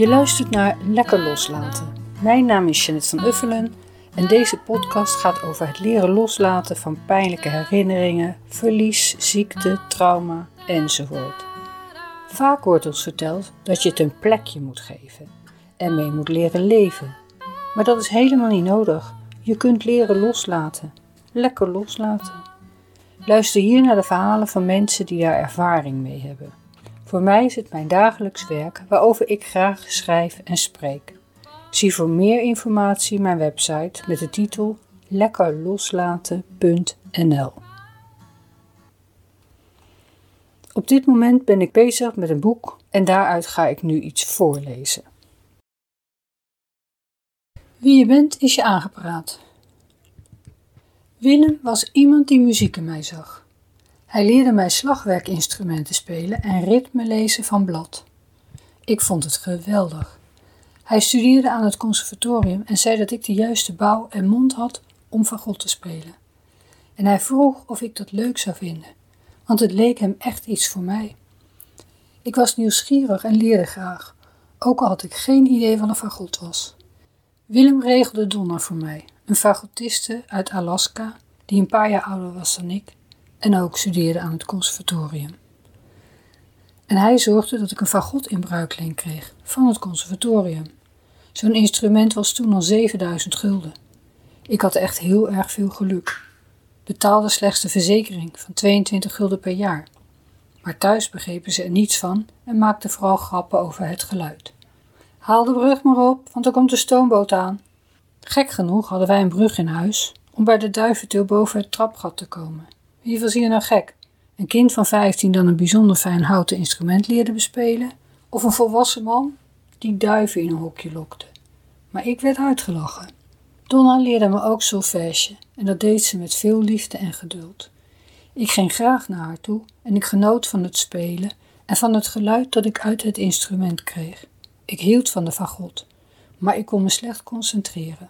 Je luistert naar Lekker Loslaten. Mijn naam is Janet van Uffelen en deze podcast gaat over het leren loslaten van pijnlijke herinneringen, verlies, ziekte, trauma enzovoort. Vaak wordt ons verteld dat je het een plekje moet geven en mee moet leren leven. Maar dat is helemaal niet nodig. Je kunt leren loslaten. Lekker loslaten. Luister hier naar de verhalen van mensen die daar ervaring mee hebben. Voor mij is het mijn dagelijks werk waarover ik graag schrijf en spreek. Zie voor meer informatie mijn website met de titel lekkerloslaten.nl. Op dit moment ben ik bezig met een boek en daaruit ga ik nu iets voorlezen. Wie je bent is je aangepraat. Willem was iemand die muziek in mij zag. Hij leerde mij slagwerkinstrumenten spelen en ritme lezen van blad. Ik vond het geweldig. Hij studeerde aan het conservatorium en zei dat ik de juiste bouw en mond had om van God te spelen. En hij vroeg of ik dat leuk zou vinden, want het leek hem echt iets voor mij. Ik was nieuwsgierig en leerde graag, ook al had ik geen idee wat een fagot was. Willem regelde Donna voor mij, een fagotiste uit Alaska die een paar jaar ouder was dan ik en ook studeerde aan het conservatorium. En hij zorgde dat ik een fagot in bruikleen kreeg van het conservatorium. Zo'n instrument was toen al 7000 gulden. Ik had echt heel erg veel geluk. Betaalde slechts de verzekering van 22 gulden per jaar. Maar thuis begrepen ze er niets van en maakten vooral grappen over het geluid. Haal de brug maar op, want er komt de stoomboot aan. Gek genoeg hadden wij een brug in huis om bij de duiventil boven het trapgat te komen. Wie was hier nou gek? Een kind van 15 dat een bijzonder fijn houten instrument leerde bespelen? Of een volwassen man die duiven in een hokje lokte? Maar ik werd uitgelachen. Donna leerde me ook solfège en dat deed ze met veel liefde en geduld. Ik ging graag naar haar toe en ik genoot van het spelen en van het geluid dat ik uit het instrument kreeg. Ik hield van de fagot, maar ik kon me slecht concentreren.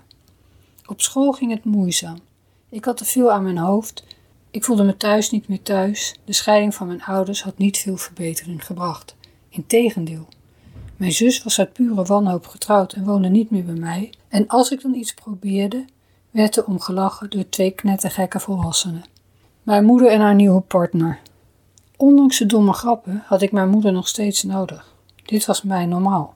Op school ging het moeizaam. Ik had te veel aan mijn hoofd ik voelde me thuis niet meer thuis. De scheiding van mijn ouders had niet veel verbetering gebracht. Integendeel. Mijn zus was uit pure wanhoop getrouwd en woonde niet meer bij mij. En als ik dan iets probeerde, werd er omgelachen door twee knettergekke volwassenen. Mijn moeder en haar nieuwe partner. Ondanks de domme grappen had ik mijn moeder nog steeds nodig. Dit was mij normaal.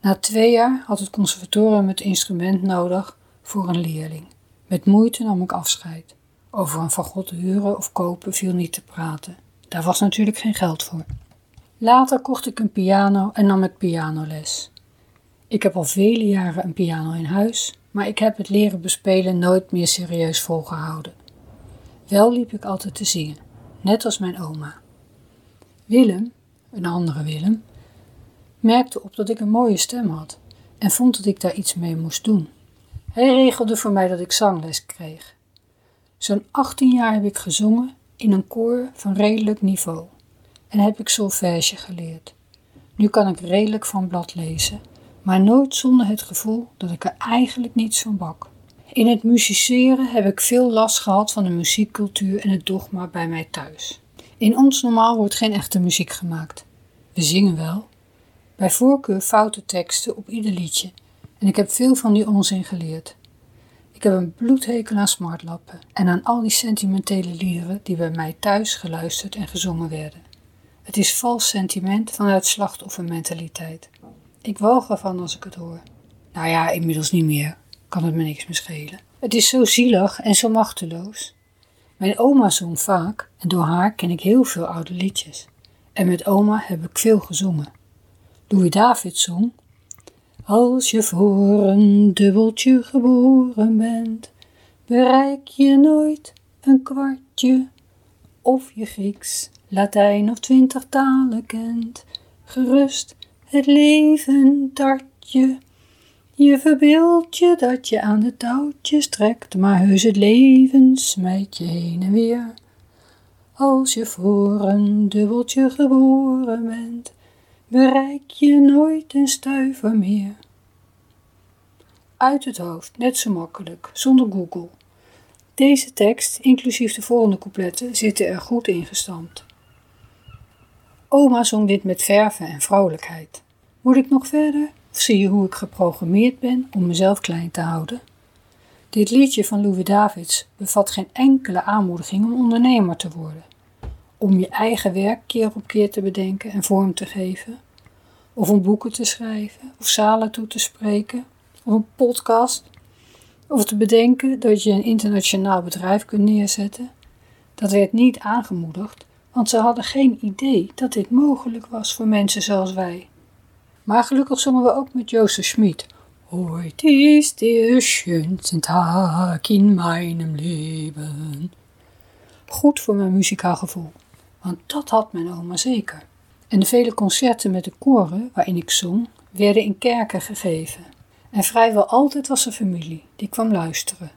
Na twee jaar had het conservatorium het instrument nodig voor een leerling. Met moeite nam ik afscheid. Over een fagot huren of kopen viel niet te praten. Daar was natuurlijk geen geld voor. Later kocht ik een piano en nam ik pianoles. Ik heb al vele jaren een piano in huis, maar ik heb het leren bespelen nooit meer serieus volgehouden. Wel liep ik altijd te zingen, net als mijn oma. Willem, een andere Willem, merkte op dat ik een mooie stem had en vond dat ik daar iets mee moest doen. Hij regelde voor mij dat ik zangles kreeg Zo'n 18 jaar heb ik gezongen in een koor van redelijk niveau en heb ik solfège geleerd. Nu kan ik redelijk van blad lezen, maar nooit zonder het gevoel dat ik er eigenlijk niets van bak. In het musiceren heb ik veel last gehad van de muziekcultuur en het dogma bij mij thuis. In ons normaal wordt geen echte muziek gemaakt. We zingen wel, bij voorkeur foute teksten op ieder liedje, en ik heb veel van die onzin geleerd. Ik heb een bloedhekel aan smartlappen en aan al die sentimentele liederen die bij mij thuis geluisterd en gezongen werden. Het is vals sentiment vanuit slachtoffermentaliteit. Ik walg ervan als ik het hoor. Nou ja, inmiddels niet meer. Kan het me niks meer schelen. Het is zo zielig en zo machteloos. Mijn oma zong vaak en door haar ken ik heel veel oude liedjes. En met oma heb ik veel gezongen. Louis David zong als je voor een dubbeltje geboren bent, bereik je nooit een kwartje. Of je Grieks, Latijn of twintig talen kent, gerust het leven tartje. Je verbeeldt je dat je aan de touwtjes trekt, maar heus het leven smijt je heen en weer. Als je voor een dubbeltje geboren bent, bereik je nooit een stuiver meer. Uit het hoofd, net zo makkelijk, zonder Google. Deze tekst, inclusief de volgende coupletten, zitten er goed ingestampt. Oma zong dit met verve en vrolijkheid. Moet ik nog verder? Of zie je hoe ik geprogrammeerd ben om mezelf klein te houden? Dit liedje van Louis Davids bevat geen enkele aanmoediging om ondernemer te worden. Om je eigen werk keer op keer te bedenken en vorm te geven. Of om boeken te schrijven, of zalen toe te spreken, of een podcast. Of te bedenken dat je een internationaal bedrijf kunt neerzetten. Dat werd niet aangemoedigd, want ze hadden geen idee dat dit mogelijk was voor mensen zoals wij. Maar gelukkig zongen we ook met Jozef Schmid. Heute ist der schönste in meinem Leben. Goed voor mijn muzikaal gevoel, want dat had mijn oma zeker. En de vele concerten met de koren waarin ik zong, werden in kerken gegeven. En vrijwel altijd was er familie die kwam luisteren.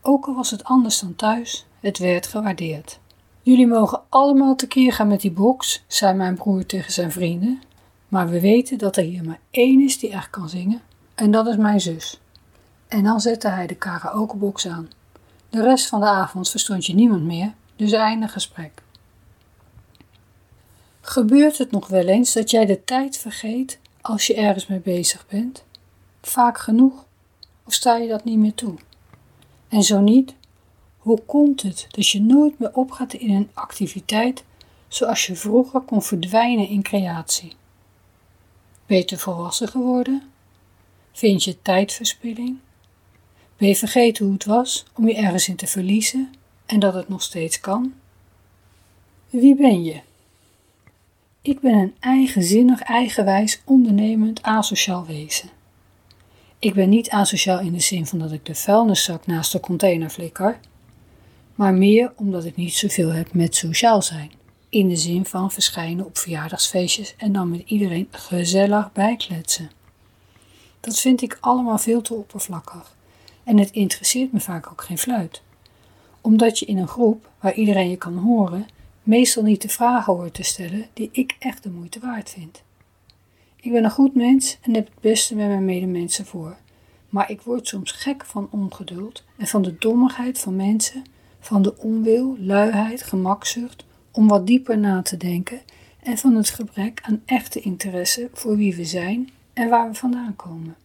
Ook al was het anders dan thuis, het werd gewaardeerd. Jullie mogen allemaal tekeer gaan met die box, zei mijn broer tegen zijn vrienden. Maar we weten dat er hier maar één is die echt kan zingen, en dat is mijn zus. En dan zette hij de karaokebox aan. De rest van de avond verstond je niemand meer, dus eindig gesprek. Gebeurt het nog wel eens dat jij de tijd vergeet als je ergens mee bezig bent? Vaak genoeg? Of sta je dat niet meer toe? En zo niet, hoe komt het dat je nooit meer opgaat in een activiteit zoals je vroeger kon verdwijnen in creatie? Beter volwassen geworden? Vind je tijdverspilling? Ben je vergeten hoe het was om je ergens in te verliezen en dat het nog steeds kan? Wie ben je? Ik ben een eigenzinnig, eigenwijs, ondernemend, asociaal wezen. Ik ben niet asociaal in de zin van dat ik de vuilniszak naast de container flikker, maar meer omdat ik niet zoveel heb met sociaal zijn. In de zin van verschijnen op verjaardagsfeestjes en dan met iedereen gezellig bijkletsen. Dat vind ik allemaal veel te oppervlakkig en het interesseert me vaak ook geen fluit. Omdat je in een groep waar iedereen je kan horen, meestal niet de vragen hoort te stellen die ik echt de moeite waard vind. Ik ben een goed mens en heb het beste met mijn medemensen voor, maar ik word soms gek van ongeduld en van de dommigheid van mensen, van de onwil, luiheid, gemakzucht om wat dieper na te denken en van het gebrek aan echte interesse voor wie we zijn en waar we vandaan komen.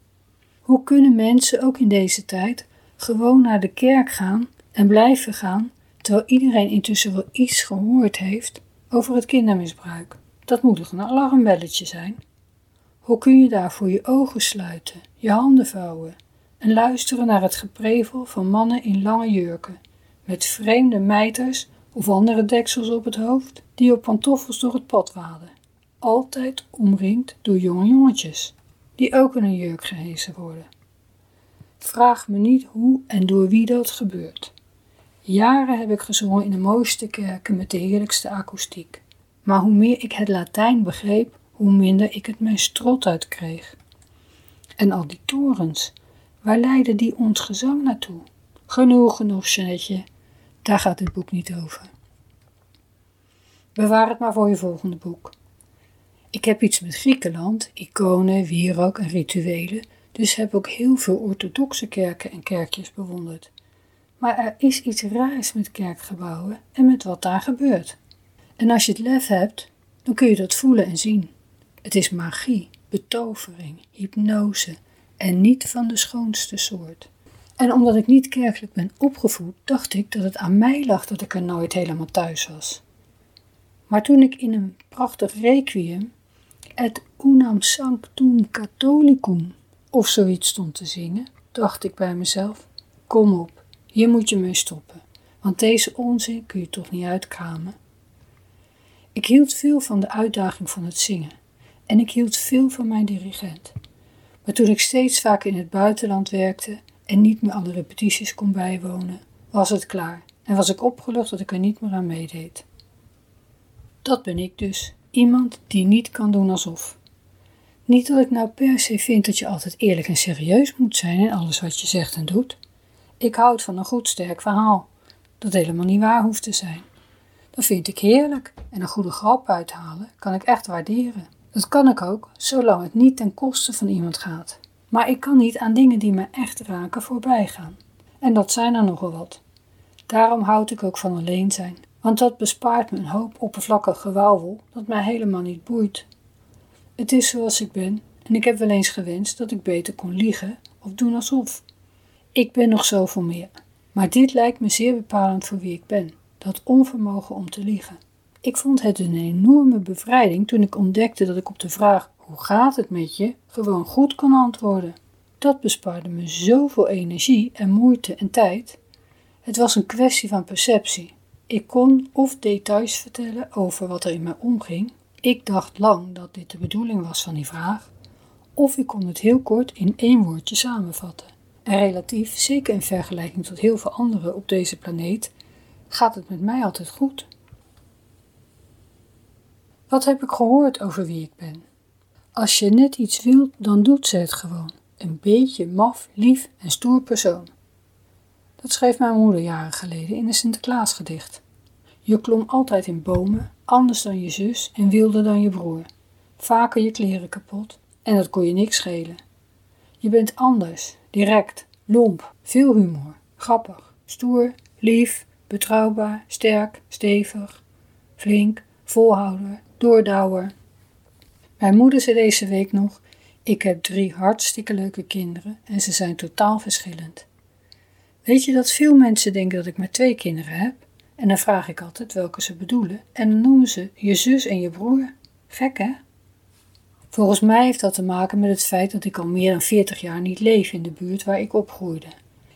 Hoe kunnen mensen ook in deze tijd gewoon naar de kerk gaan en blijven gaan, terwijl iedereen intussen wel iets gehoord heeft over het kindermisbruik? Dat moet toch een alarmbelletje zijn? Hoe kun je daarvoor je ogen sluiten, je handen vouwen en luisteren naar het geprevel van mannen in lange jurken, met vreemde mijters of andere deksels op het hoofd, die op pantoffels door het pad waden, altijd omringd door jonge jongetjes, die ook in een jurk gehezen worden. Vraag me niet hoe en door wie dat gebeurt. Jaren heb ik gezongen in de mooiste kerken met de heerlijkste akoestiek, maar hoe meer ik het Latijn begreep, hoe minder ik het mijn strot uit kreeg. En al die torens, waar leidde die ons gezang naartoe? Genoeg, genoeg, Jeannetje, daar gaat dit boek niet over. Bewaar het maar voor je volgende boek. Ik heb iets met Griekenland, iconen, wierook en rituelen, dus heb ook heel veel orthodoxe kerken en kerkjes bewonderd. Maar er is iets raars met kerkgebouwen en met wat daar gebeurt. En als je het lef hebt, dan kun je dat voelen en zien. Het is magie, betovering, hypnose en niet van de schoonste soort. En omdat ik niet kerkelijk ben opgevoed, dacht ik dat het aan mij lag dat ik er nooit helemaal thuis was. Maar toen ik in een prachtig requiem et unam sanctum catholicum of zoiets stond te zingen, dacht ik bij mezelf: Kom op, hier moet je mee stoppen, want deze onzin kun je toch niet uitkramen. Ik hield veel van de uitdaging van het zingen en ik hield veel van mijn dirigent. Maar toen ik steeds vaker in het buitenland werkte en niet meer alle repetities kon bijwonen, was het klaar en was ik opgelucht dat ik er niet meer aan meedeed. Dat ben ik dus, iemand die niet kan doen alsof. Niet dat ik nou per se vind dat je altijd eerlijk en serieus moet zijn in alles wat je zegt en doet. Ik houd van een goed sterk verhaal, dat helemaal niet waar hoeft te zijn. Dat vind ik heerlijk en een goede grap uithalen kan ik echt waarderen. Dat kan ik ook, zolang het niet ten koste van iemand gaat. Maar ik kan niet aan dingen die me echt raken voorbij gaan. En dat zijn er nogal wat. Daarom houd ik ook van alleen zijn, want dat bespaart me een hoop oppervlakkig gewauwel dat mij helemaal niet boeit. Het is zoals ik ben en ik heb wel eens gewenst dat ik beter kon liegen of doen alsof. Ik ben nog zoveel meer, maar dit lijkt me zeer bepalend voor wie ik ben, dat onvermogen om te liegen. Ik vond het een enorme bevrijding toen ik ontdekte dat ik op de vraag hoe gaat het met je gewoon goed kan antwoorden. Dat bespaarde me zoveel energie en moeite en tijd. Het was een kwestie van perceptie. Ik kon of details vertellen over wat er in mij omging. Ik dacht lang dat dit de bedoeling was van die vraag. Of ik kon het heel kort in één woordje samenvatten. En relatief, zeker in vergelijking tot heel veel anderen op deze planeet, gaat het met mij altijd goed. Wat heb ik gehoord over wie ik ben? Als je net iets wilt, dan doet ze het gewoon. Een beetje maf, lief en stoer persoon. Dat schreef mijn moeder jaren geleden in een Sinterklaasgedicht. Je klom altijd in bomen, anders dan je zus en wilder dan je broer. Vaker je kleren kapot en dat kon je niks schelen. Je bent anders, direct, lomp, veel humor, grappig, stoer, lief, betrouwbaar, sterk, stevig, flink, volhouder, doordouwer. Mijn moeder zei deze week nog: Ik heb drie hartstikke leuke kinderen en ze zijn totaal verschillend. Weet je dat veel mensen denken dat ik maar twee kinderen heb? En dan vraag ik altijd welke ze bedoelen en dan noemen ze je zus en je broer. Gek hè? Volgens mij heeft dat te maken met het feit dat ik al meer dan 40 jaar niet leef in de buurt waar ik opgroeide.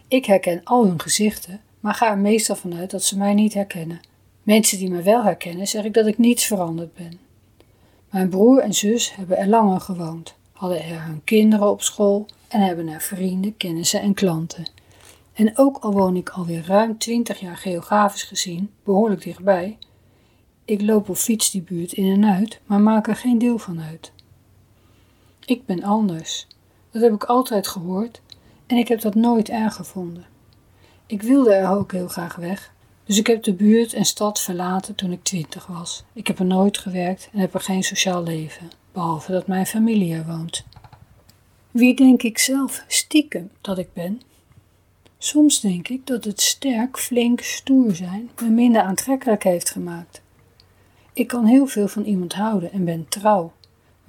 Ik herken al hun gezichten, maar ga er meestal vanuit dat ze mij niet herkennen. Mensen die mij wel herkennen, zeg ik dat ik niets veranderd ben. Mijn broer en zus hebben er langer gewoond, hadden er hun kinderen op school en hebben er vrienden, kennissen en klanten. En ook al woon ik alweer ruim 20 jaar geografisch gezien behoorlijk dichtbij, ik loop of fiets die buurt in en uit, maar maak er geen deel van uit. Ik ben anders. Dat heb ik altijd gehoord en ik heb dat nooit erg gevonden. Ik wilde er ook heel graag weg, dus ik heb de buurt en stad verlaten toen ik twintig was. Ik heb er nooit gewerkt en heb er geen sociaal leven, behalve dat mijn familie er woont. Wie denk ik zelf stiekem dat ik ben? Soms denk ik dat het sterk, flink, stoer zijn me minder aantrekkelijk heeft gemaakt. Ik kan heel veel van iemand houden en ben trouw,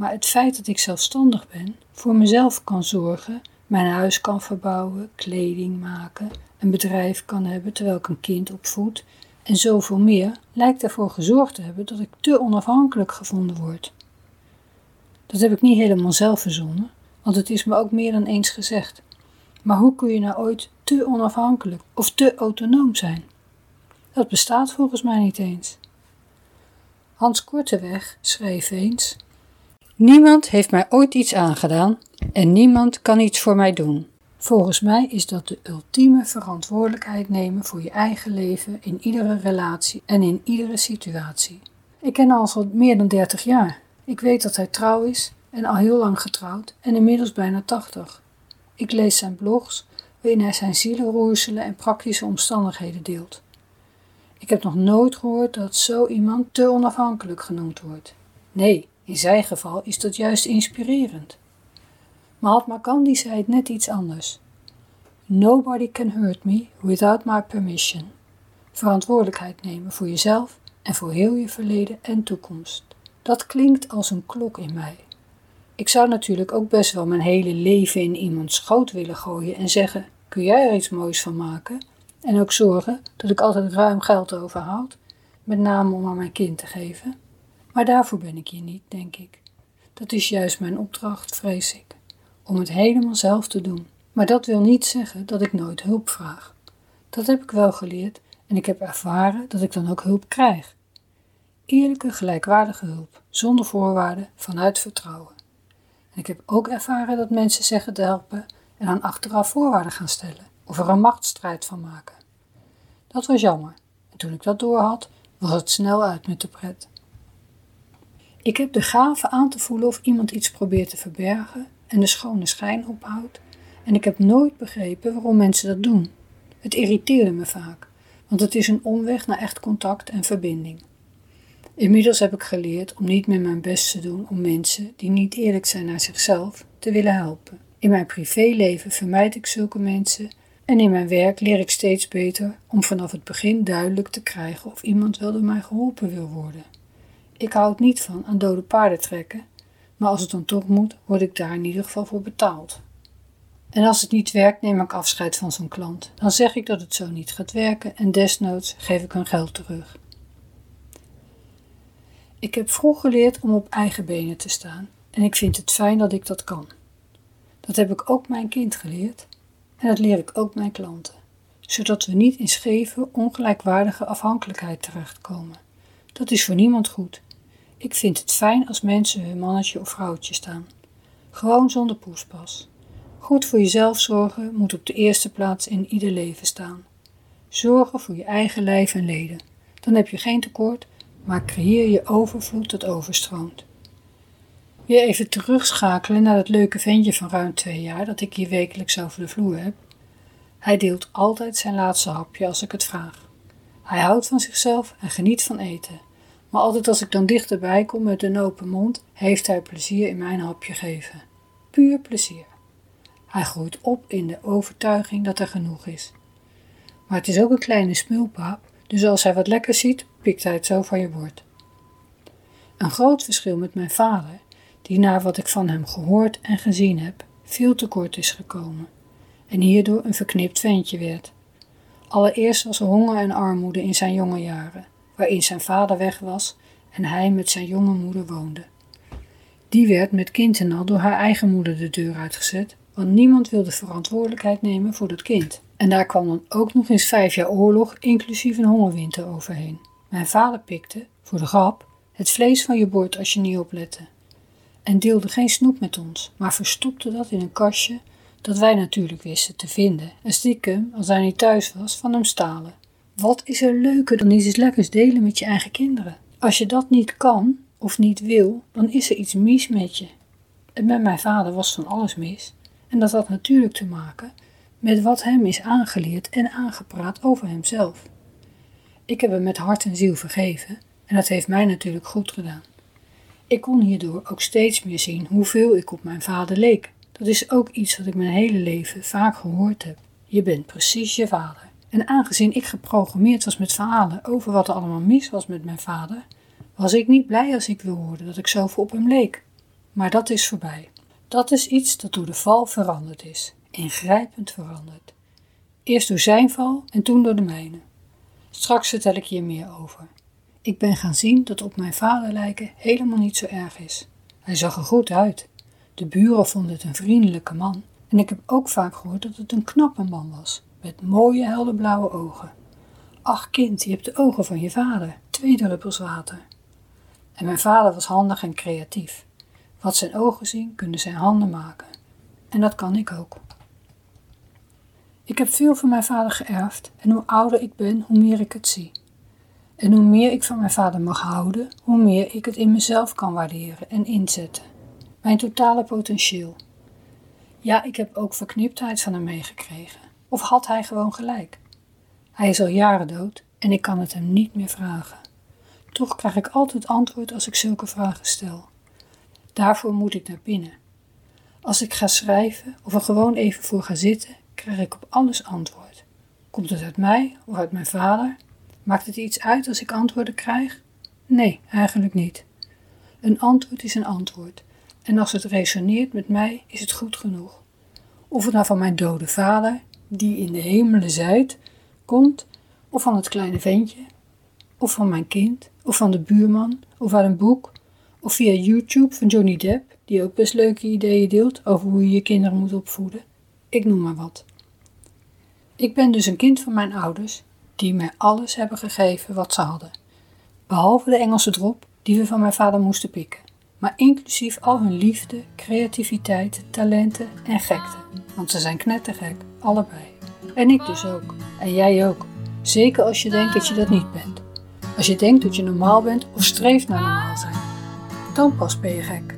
maar het feit dat ik zelfstandig ben, voor mezelf kan zorgen, mijn huis kan verbouwen, kleding maken, een bedrijf kan hebben terwijl ik een kind opvoed en zoveel meer, lijkt ervoor gezorgd te hebben dat ik te onafhankelijk gevonden word. Dat heb ik niet helemaal zelf verzonnen, want het is me ook meer dan eens gezegd. Maar hoe kun je nou ooit te onafhankelijk of te autonoom zijn? Dat bestaat volgens mij niet eens. Hans Korteweg schreef eens: Niemand heeft mij ooit iets aangedaan en niemand kan iets voor mij doen. Volgens mij is dat de ultieme verantwoordelijkheid nemen voor je eigen leven in iedere relatie en in iedere situatie. Ik ken Hans al meer dan 30 jaar. Ik weet dat hij trouw is en al heel lang getrouwd en inmiddels bijna 80. Ik lees zijn blogs waarin hij zijn zielenroerselen en praktische omstandigheden deelt. Ik heb nog nooit gehoord dat zo iemand te onafhankelijk genoemd wordt. Nee, in zijn geval is dat juist inspirerend. Mahatma Gandhi zei het net iets anders. Nobody can hurt me without my permission. Verantwoordelijkheid nemen voor jezelf en voor heel je verleden en toekomst. Dat klinkt als een klok in mij. Ik zou natuurlijk ook best wel mijn hele leven in iemands schoot willen gooien en zeggen: Kun jij er iets moois van maken? En ook zorgen dat ik altijd ruim geld overhoud, met name om aan mijn kind te geven. Maar daarvoor ben ik hier niet, denk ik. Dat is juist mijn opdracht, vrees ik om het helemaal zelf te doen. Maar dat wil niet zeggen dat ik nooit hulp vraag. Dat heb ik wel geleerd en ik heb ervaren dat ik dan ook hulp krijg. Eerlijke, gelijkwaardige hulp, zonder voorwaarden, vanuit vertrouwen. En ik heb ook ervaren dat mensen zeggen te helpen en dan achteraf voorwaarden gaan stellen of er een machtsstrijd van maken. Dat was jammer en toen ik dat doorhad, was het snel uit met de pret. Ik heb de gave aan te voelen of iemand iets probeert te verbergen en de schone schijn ophoudt. En ik heb nooit begrepen waarom mensen dat doen. Het irriteerde me vaak, want het is een omweg naar echt contact en verbinding. Inmiddels heb ik geleerd om niet meer mijn best te doen om mensen die niet eerlijk zijn naar zichzelf te willen helpen. In mijn privéleven vermijd ik zulke mensen en in mijn werk leer ik steeds beter om vanaf het begin duidelijk te krijgen of iemand wel door mij geholpen wil worden. Ik houd niet van aan dode paarden trekken maar als het dan toch moet, word ik daar in ieder geval voor betaald. En als het niet werkt, neem ik afscheid van zo'n klant. Dan zeg ik dat het zo niet gaat werken en desnoods geef ik hun geld terug. Ik heb vroeg geleerd om op eigen benen te staan en ik vind het fijn dat ik dat kan. Dat heb ik ook mijn kind geleerd en dat leer ik ook mijn klanten, zodat we niet in scheve, ongelijkwaardige afhankelijkheid terechtkomen. Dat is voor niemand goed. Ik vind het fijn als mensen hun mannetje of vrouwtje staan. Gewoon zonder poespas. Goed voor jezelf zorgen moet op de eerste plaats in ieder leven staan. Zorgen voor je eigen lijf en leden. Dan heb je geen tekort, maar creëer je overvloed dat overstroomt. Weer even terugschakelen naar dat leuke ventje van ruim twee jaar dat ik hier wekelijks over de vloer heb. Hij deelt altijd zijn laatste hapje als ik het vraag. Hij houdt van zichzelf en geniet van eten. Maar altijd als ik dan dichterbij kom met een open mond, heeft hij plezier in mijn hapje geven. Puur plezier. Hij groeit op in de overtuiging dat er genoeg is. Maar het is ook een kleine smulpaap, dus als hij wat lekker ziet, pikt hij het zo van je bord. Een groot verschil met mijn vader, die naar wat ik van hem gehoord en gezien heb, veel te kort is gekomen en hierdoor een verknipt ventje werd. Allereerst was er honger en armoede in zijn jonge jaren, waarin zijn vader weg was en hij met zijn jonge moeder woonde. Die werd met kind en al door haar eigen moeder de deur uitgezet, want niemand wilde verantwoordelijkheid nemen voor dat kind. En daar kwam dan ook nog eens vijf jaar oorlog, inclusief een hongerwinter overheen. Mijn vader pikte, voor de grap, het vlees van je bord als je niet oplette. En deelde geen snoep met ons, maar verstopte dat in een kastje dat wij natuurlijk wisten te vinden en stiekem, als hij niet thuis was, van hem stalen. Wat is er leuker dan iets lekkers delen met je eigen kinderen? Als je dat niet kan of niet wil, dan is er iets mis met je. En met mijn vader was van alles mis. En dat had natuurlijk te maken met wat hem is aangeleerd en aangepraat over hemzelf. Ik heb hem met hart en ziel vergeven en dat heeft mij natuurlijk goed gedaan. Ik kon hierdoor ook steeds meer zien hoeveel ik op mijn vader leek. Dat is ook iets wat ik mijn hele leven vaak gehoord heb. Je bent precies je vader. En aangezien ik geprogrammeerd was met verhalen over wat er allemaal mis was met mijn vader, was ik niet blij als ik wil horen dat ik zoveel op hem leek. Maar dat is voorbij. Dat is iets dat door de val veranderd is, ingrijpend veranderd. Eerst door zijn val en toen door de mijne. Straks vertel ik je meer over. Ik ben gaan zien dat op mijn vader lijken helemaal niet zo erg is. Hij zag er goed uit. De buren vonden het een vriendelijke man. En ik heb ook vaak gehoord dat het een knappe man was, met mooie helderblauwe ogen. Ach kind, je hebt de ogen van je vader, twee druppels water. En mijn vader was handig en creatief. Wat zijn ogen zien, kunnen zijn handen maken. En dat kan ik ook. Ik heb veel van mijn vader geërfd en hoe ouder ik ben, hoe meer ik het zie. En hoe meer ik van mijn vader mag houden, hoe meer ik het in mezelf kan waarderen en inzetten. Mijn totale potentieel. Ja, ik heb ook verkniptheid van hem meegekregen. Of had hij gewoon gelijk? Hij is al jaren dood en ik kan het hem niet meer vragen. Toch krijg ik altijd antwoord als ik zulke vragen stel. Daarvoor moet ik naar binnen. Als ik ga schrijven of er gewoon even voor ga zitten, krijg ik op alles antwoord. Komt het uit mij of uit mijn vader? Maakt het iets uit als ik antwoorden krijg? Nee, eigenlijk niet. Een antwoord is een antwoord. En als het resoneert met mij, is het goed genoeg. Of het nou van mijn dode vader, die in de hemelen zijt, komt, of van het kleine ventje, of van mijn kind, of van de buurman, of uit een boek, of via YouTube van Johnny Depp, die ook best leuke ideeën deelt over hoe je je kinderen moet opvoeden. Ik noem maar wat. Ik ben dus een kind van mijn ouders, die mij alles hebben gegeven wat ze hadden. Behalve de Engelse drop die we van mijn vader moesten pikken. Maar inclusief al hun liefde, creativiteit, talenten en gekte. Want ze zijn knettergek, allebei. En ik dus ook. En jij ook. Zeker als je denkt dat je dat niet bent. Als je denkt dat je normaal bent of streeft naar normaal zijn. Dan pas ben je gek.